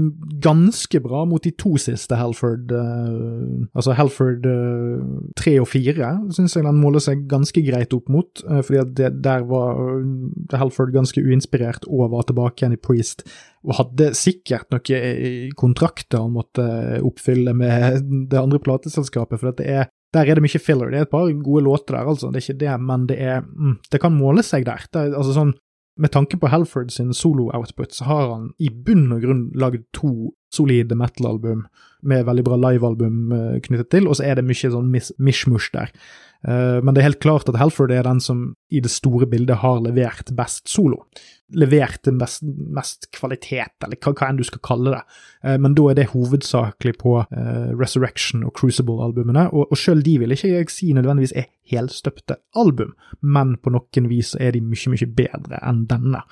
ganske bra mot de to siste Helford. Uh, altså Helford uh, tre og fire syns jeg han måler seg ganske greit opp mot, uh, fordi at det, der var uh, Helford ganske uinspirert og var tilbake igjen i Priest. Og hadde sikkert noen kontrakter han måtte oppfylle med det andre plateselskapet, for det er der er det mye filler. Det er et par gode låter der, altså. Det er ikke det, men det er mm, Det kan måle seg der. Er, altså sånn med tanke på Halford sin solo-output, så har han i bunn og grunn lagd to solide metal-album med veldig bra live-album uh, knyttet til, og så er det mye sånn mishmush der. Uh, men det er helt klart at Halford er den som i det store bildet har levert best solo. Levert det mest, kvalitet, eller hva, hva, enn du skal kalle det. Uh, men da er det hovedsakelig på Resurrection og Crucible-albumene, og, og sjøl de vil ikke jeg si nødvendigvis er helstøpte album, men på noen vis er de mye, mye bedre enn denne.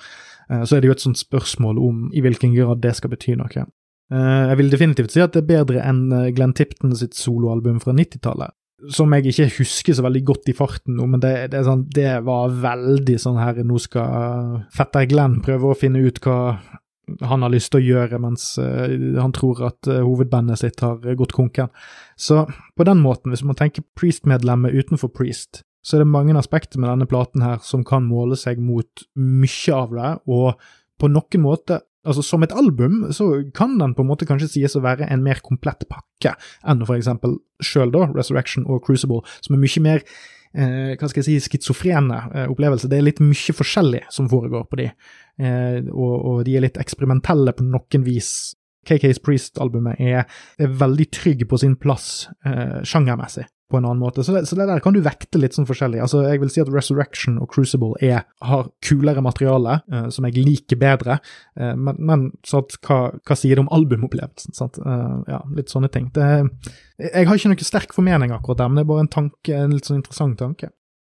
Så er det jo et sånt spørsmål om i hvilken grad det skal bety noe. Eh, jeg vil definitivt si at det er bedre enn eh, Glenn Tipton sitt soloalbum fra 90-tallet. Som jeg ikke husker så veldig godt i farten nå, men det, det, sånn, det var veldig sånn her Nå skal fetter Glenn prøve å finne ut hva han har lyst til å gjøre, mens uh, han tror at uh, hovedbandet sitt har gått konken. Så på den måten, hvis man tenker Priest-medlemmet utenfor Priest, så er det mange aspekter med denne platen her som kan måle seg mot mye av det, og på noen måte Altså, Som et album så kan den på en måte kanskje sies å være en mer komplett pakke enn for eksempel sjøl da, Resurrection og Crucible, som er mye mer eh, hva skal jeg si, schizofrene eh, opplevelser. Det er litt mye forskjellig som foregår på de, eh, og, og, de er litt eksperimentelle på noen vis. KK's Priest-albumet er, er, veldig trygg på sin plass eh, sjangermessig på en annen måte. Så det, så det, der kan du vekte litt sånn forskjellig. Altså, Jeg vil si at Resurrection og Crucible er, har kulere materiale, uh, som jeg liker bedre, uh, men, men at, hva, hva, sier det om albumopplevelsen? sant? Uh, ja, Litt sånne ting. Det, jeg har ikke noe sterk formening akkurat der, men det er bare en tanke, en litt sånn interessant tanke.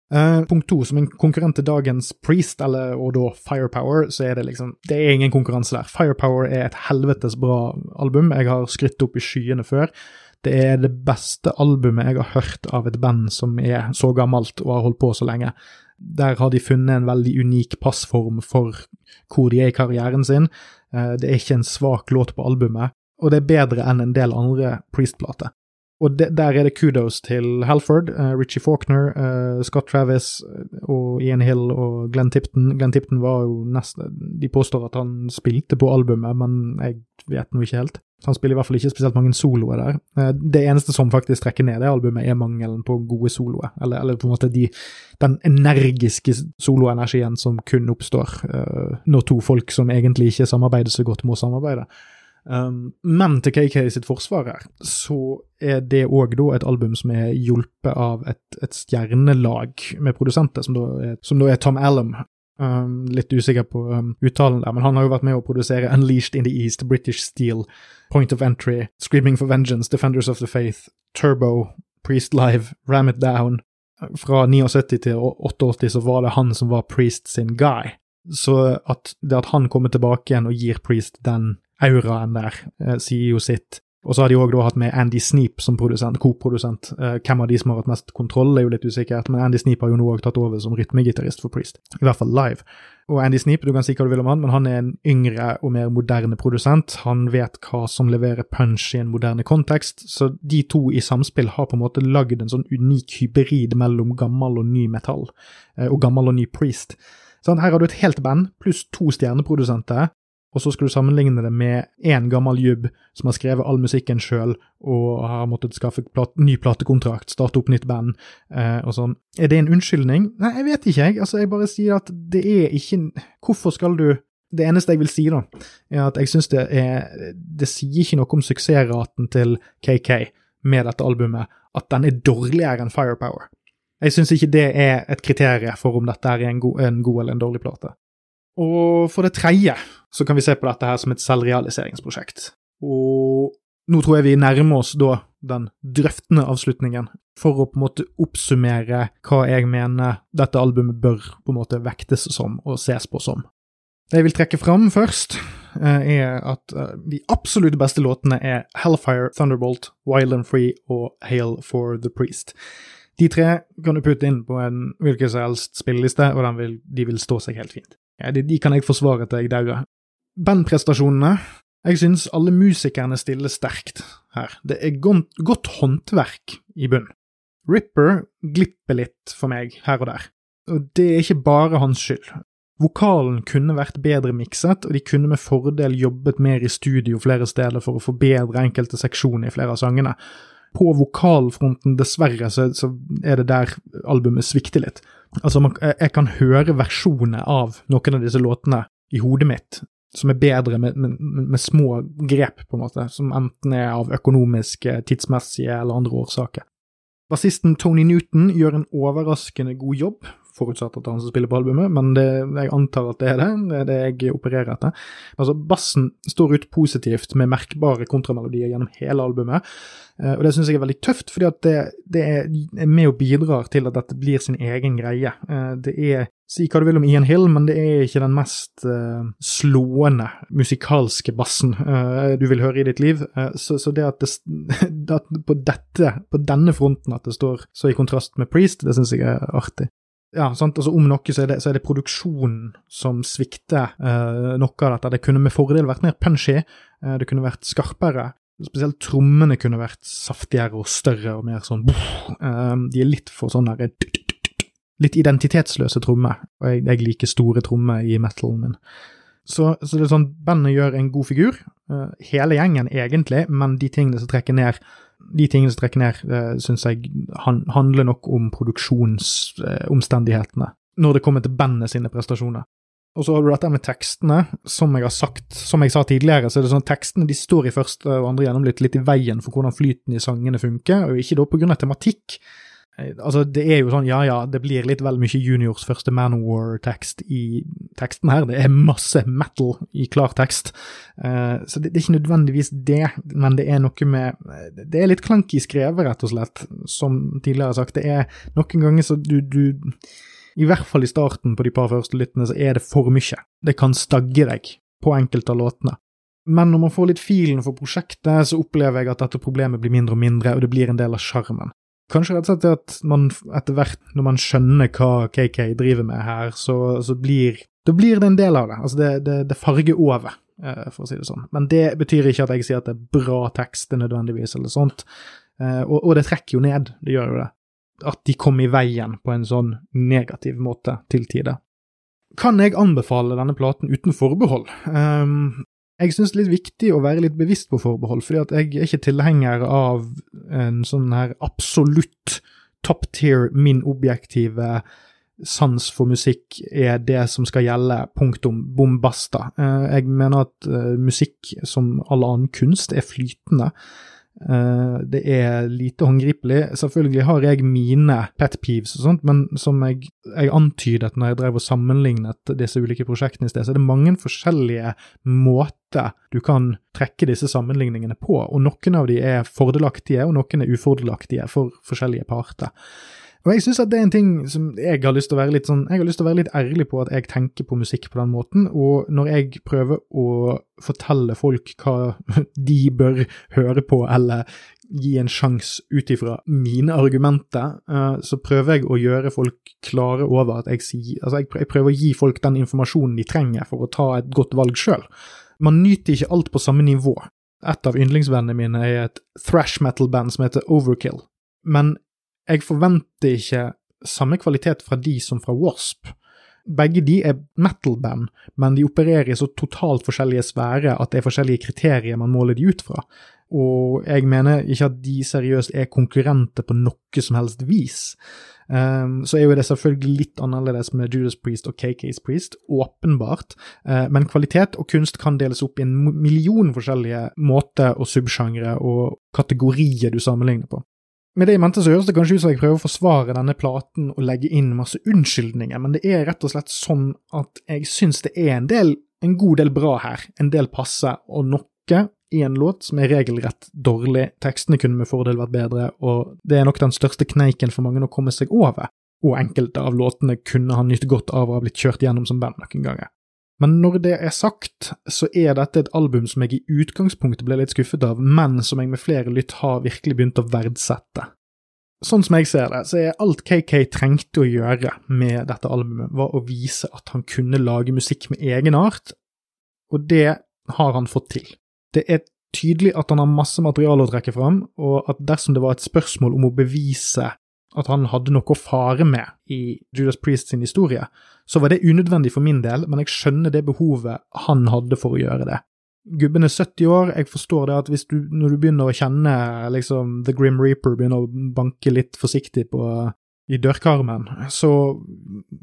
Uh, punkt to, som en konkurrent til dagens Priest, eller, og da Firepower, så er det liksom Det er ingen konkurranse der. Firepower er et helvetes bra album. Jeg har skrytt opp i skyene før. Det er det beste albumet jeg har hørt av et band som er så gammelt og har holdt på så lenge. Der har de funnet en veldig unik passform for hvor de er i karrieren sin. Eh, det er ikke en svak låt på albumet, og det er bedre enn en del andre Priest-plater. Og de, der er det kudos til Halford, uh, Richie Faulkner, uh, Scott Travis og Ian Hill og Glenn Tipton. Glenn Tipton var jo nesten De påstår at han spilte på albumet, men jeg vet nå ikke helt. Han spiller i hvert fall ikke spesielt mange soloer der. Uh, det eneste som faktisk trekker ned det albumet, er mangelen på gode soloer. Eller, eller på en måte de, den energiske soloenergien som kun oppstår når to folk som egentlig ikke samarbeider så godt, må samarbeide. Um, men til KK sitt forsvar her, så er det òg da et album som er hjulpet av et, et stjernelag med produsenter, som da er, som da er Tom Allum. Um, litt usikker på um, uttalen der, men han har jo vært med å produsere Unleashed in the East, British Steel, Point of Entry, Screaming for Vengeance, Defenders of the Faith, Turbo, Priest Live, Ram It Down. Fra 79 til 88 så var det han som var Priest sin guy. Så at det at han kommer tilbake igjen og gir Priest den auraen der, eh, sier jo sitt. Og så har de òg hatt med Andy Sneap som produsent, co-produsent. Eh, hvem av de som har hatt mest kontroll, er jo litt usikkert, men Andy Sneap har jo nå òg tatt over som rytmegitarist for Priest, i hvert fall live. Og Andy Sneap, du kan si hva du vil om han, men han er en yngre og mer moderne produsent. Han vet hva som leverer punch i en moderne kontekst, så de to i samspill har på en måte lagd en sånn unik hybrid mellom gammel og ny metall, eh, og gammel og ny Priest. Sånn, her har du et helt band pluss to stjerneprodusenter og så skal du sammenligne det med én gammel jubb som har skrevet all musikken sjøl og har måttet skaffe plat ny platekontrakt, starte opp nytt band eh, og sånn. Er det en unnskyldning? Nei, jeg vet ikke, jeg. Altså, jeg bare sier at det er ikke Hvorfor skal du Det eneste jeg vil si, da, er at jeg syns det er Det sier ikke noe om suksessraten til KK med dette albumet at den er dårligere enn Firepower. Jeg syns ikke det er et kriterium for om dette er en god, en god eller en dårlig plate. Og for det tredje så kan vi se på dette her som et selvrealiseringsprosjekt. Og nå tror jeg vi nærmer oss da den drøftende avslutningen, for å på en måte oppsummere hva jeg mener dette albumet bør på en måte vektes som og ses på som. Det jeg vil trekke fram først, eh, er at eh, de absolutt beste låtene er Hellfire, Thunderbolt, Wild and Free og Hail for the Priest. De tre kan du putte inn på en hvilken som helst spilleliste, og de vil stå seg helt fint. Ja, de, de, kan jeg forsvare til jeg dauer. Bandprestasjonene Jeg synes alle musikerne stiller sterkt her. Det er godt, håndverk i bunn. Ripper glipper litt for meg her og der, og det er ikke bare hans skyld. Vokalen kunne vært bedre mikset, og de kunne med fordel jobbet mer i studio flere steder for å forbedre enkelte seksjoner i flere av sangene. På vokalfronten, dessverre, så, så er det der albumet svikter litt. Altså, man, jeg kan høre versjoner av noen av disse låtene i hodet mitt som er bedre med, med, med, små grep, på en måte, som enten er av økonomiske, tidsmessige eller andre årsaker. Bassisten Tony Newton gjør en overraskende god jobb, forutsatt at det er han som spiller på albumet, men det, jeg antar at det er det. Det er det jeg opererer etter. Altså, Bassen står ut positivt med merkbare kontramelodier gjennom hele albumet, eh, og det syns jeg er veldig tøft, fordi at det, det er med og bidrar til at dette blir sin egen greie. Eh, det er Si hva du vil om Ian Hill, men det er ikke den mest uh, slående musikalske bassen du vil høre i ditt liv. Så, så, det at, det, *laughs* at på, dette, på denne fronten at det står så i kontrast med Priest, det syns jeg er artig ja, sant? Altså, om noe så er, det, det produksjonen som svikter eh, noe av dette. Det kunne med fordel vært mer punchy, eh, det kunne vært skarpere. Spesielt trommene kunne vært saftigere og større og mer sånn uh, De er litt for sånn der Litt identitetsløse trommer, og jeg, jeg, liker store trommer i metalen min. Så, så, det er sånn, bandet gjør en god figur, hele gjengen egentlig, men de tingene som trekker ned de tingene som trekker ned, uh, syns jeg han, handler nok om produksjonsomstendighetene, uh, når det kommer til bandet sine prestasjoner. Og så har du dette med tekstene. Som jeg har sagt, som jeg sa tidligere, så er det sånn at tekstene de står i første og andre gjennomlytt litt i veien for hvordan flyten i sangene funker, og ikke da på grunn av tematikk, Eh, altså, det er jo sånn, ja ja, det blir litt vel mye Juniors første Manowar-tekst i teksten her. Det er masse metal i klar tekst. Uh, så det, det, er ikke nødvendigvis det, men det er noe med Det er litt klanky skrevet, rett og slett, som tidligere sagt. Det er noen ganger så du, du I hvert fall i starten på de par første lyttene, så er det for mye. Det kan stagge deg på enkelte av låtene. Men når man får litt filen for prosjektet, så opplever jeg at dette problemet blir mindre og mindre, og det blir en del av sjarmen. Kanskje rett og slett at man etter hvert, når man skjønner hva KK driver med her, så, så blir, da blir det en del av det. Altså, det, det, det farger over, eh, for å si det sånn. Men det betyr ikke at jeg sier at det er bra tekst nødvendigvis, eller sånt. Eh, og, og, det trekker jo ned, det gjør jo det. At de kommer i veien på en sånn negativ måte til tider. Kan jeg anbefale denne platen uten forbehold? Um, jeg syns det er litt viktig å være litt bevisst på forbehold, fordi at jeg er ikke tilhenger av en sånn her absolutt top tier, min objektive sans for musikk er det som skal gjelde, punktum, bom basta. Eh, jeg mener at eh, musikk, som all annen kunst, er flytende. Uh, det er lite håndgripelig. Selvfølgelig har jeg mine pet peeves og sånt, men som jeg, jeg, antydet når jeg drev og sammenlignet disse ulike prosjektene i sted, så er det mange forskjellige måter du kan trekke disse sammenligningene på, og noen av de er fordelaktige, og noen er ufordelaktige for forskjellige parter. Og jeg syns at det er en ting som jeg har lyst til å være litt sånn Jeg har lyst til å være litt ærlig på at jeg tenker på musikk på den måten, og når jeg prøver å fortelle folk hva *laughs* de bør høre på, eller gi en sjanse ut ifra mine argumenter, uh, så prøver jeg å gjøre folk klare over at jeg sier Altså, jeg prøver å gi folk den informasjonen de trenger for å ta et godt valg sjøl. Man nyter ikke alt på samme nivå. Et av yndlingsvennene mine er et thrash metal-band som heter Overkill. Men jeg forventer ikke samme kvalitet fra de som fra Wasp. begge de er metal-band, men de opererer i så totalt forskjellige sfærer at det er forskjellige kriterier man måler de ut fra. Og jeg mener ikke at de seriøst er konkurrenter på noe som helst vis. Um, så er jo det selvfølgelig litt annerledes med Judas Priest og KK's Priest, åpenbart, uh, men kvalitet og kunst kan deles opp i en million forskjellige måter og subsjangre og kategorier du sammenligner på. Med det i mente så høres det kanskje ut som jeg prøver å forsvare denne platen og legge inn masse unnskyldninger, men det er rett og slett sånn at jeg syns det er en del, en god del bra her, en del passe, og noe i en låt som er regelrett dårlig. Tekstene kunne med fordel vært bedre, og det er nok den største kneiken for mange å komme seg over. Og enkelte av låtene kunne ha nytt godt av å ha blitt kjørt gjennom som band noen ganger. Men når det er sagt, så er dette et album som jeg i utgangspunktet ble litt skuffet av, men som jeg med flere lytt har virkelig begynt å verdsette. Sånn som jeg ser det, så er alt KK trengte å gjøre med dette albumet, var å vise at han kunne lage musikk med egen art, og det har han fått til. Det er tydelig at han har masse materiale å trekke fram, og at dersom det var et spørsmål om å bevise at han hadde noe å fare med i Judas Priest sin historie, så var det unødvendig for min del, men jeg skjønner det behovet han hadde for å gjøre det. Gubben er 70 år, jeg forstår det at hvis du, når du begynner å kjenne liksom The Grim Reaper begynner å banke litt forsiktig på i dørkarmen, så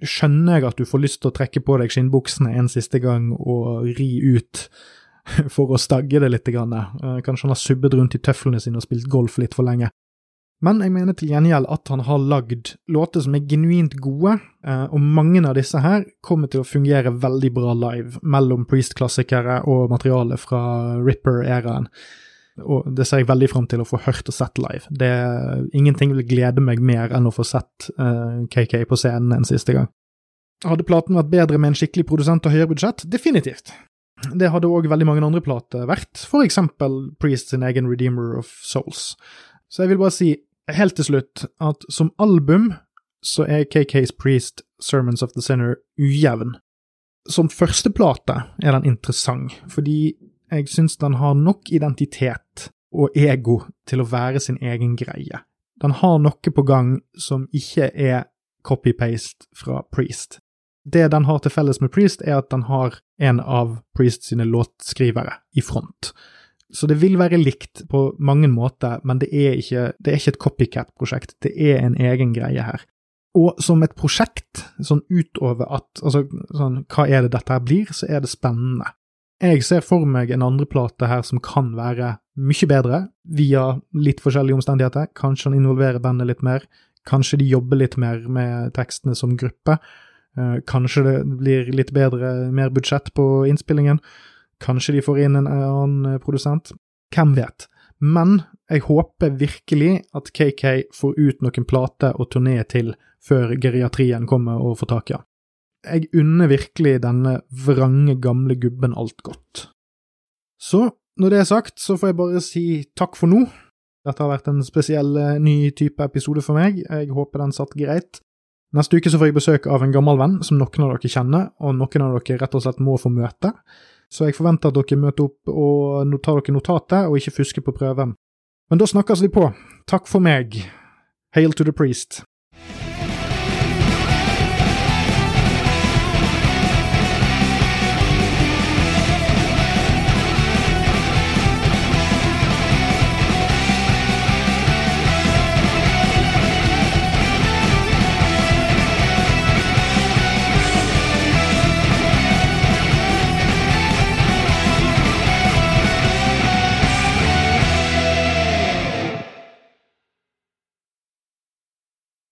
skjønner jeg at du får lyst til å trekke på deg skinnbuksene en siste gang og ri ut *laughs* for å stagge det litt. Eh, kanskje han har subbet rundt i tøflene sine og spilt golf litt for lenge. Men jeg mener til gjengjeld at han har lagd låter som er genuint gode, eh, og mange av disse her kommer til å fungere veldig bra live, mellom Priest-klassikere og materiale fra Ripper-æraen. Og det ser jeg veldig fram til å få hørt og sett live. Det, ingenting vil glede meg mer enn å få sett uh, eh, KK på scenen en siste gang. Hadde platen vært bedre med en skikkelig produsent og høyere budsjett? Definitivt. Det hadde òg veldig mange andre plater vært, for eksempel Priest sin egen Redeemer of Souls. Så jeg vil bare si helt til slutt at som album så er KK's Priest Sermons of the Sinner ujevn. Som førsteplate er den interessant, fordi jeg syns den har nok identitet og ego til å være sin egen greie. Den har noe på gang som ikke er copy-paste fra Priest. Det den har til felles med Priest, er at den har en av Priest sine låtskrivere i front. Så det vil være likt på mange måter, men det er ikke, det er ikke et copycat-prosjekt. Det er en egen greie her. Og som et prosjekt, sånn utover at Altså, sånn, hva er det dette her blir, så er det spennende. Jeg ser for meg en andreplate her som kan være mye bedre, via litt forskjellige omstendigheter. Kanskje han involverer bandet litt mer. Kanskje de jobber litt mer med tekstene som gruppe. Eh, kanskje det blir litt bedre, mer budsjett på innspillingen. Kanskje de får inn en annen eh, produsent. Hvem vet? Men jeg håper virkelig at KK får ut noen plater og turné til før geriatrien kommer og får tak i han. Jeg unner virkelig denne vrange, gamle gubben alt godt. Så, når det er sagt, så får jeg bare si takk for nå. Dette har vært en spesiell eh, ny type episode for meg. Jeg håper den satt greit. Neste uke så får jeg besøk av en gammel venn som noen av dere kjenner, og noen av dere rett og slett må få møte. Så jeg forventer at dere møter opp og tar dere notatet, og ikke fusker på prøven. Men da snakkes vi på. Takk for meg. Hail to the priest.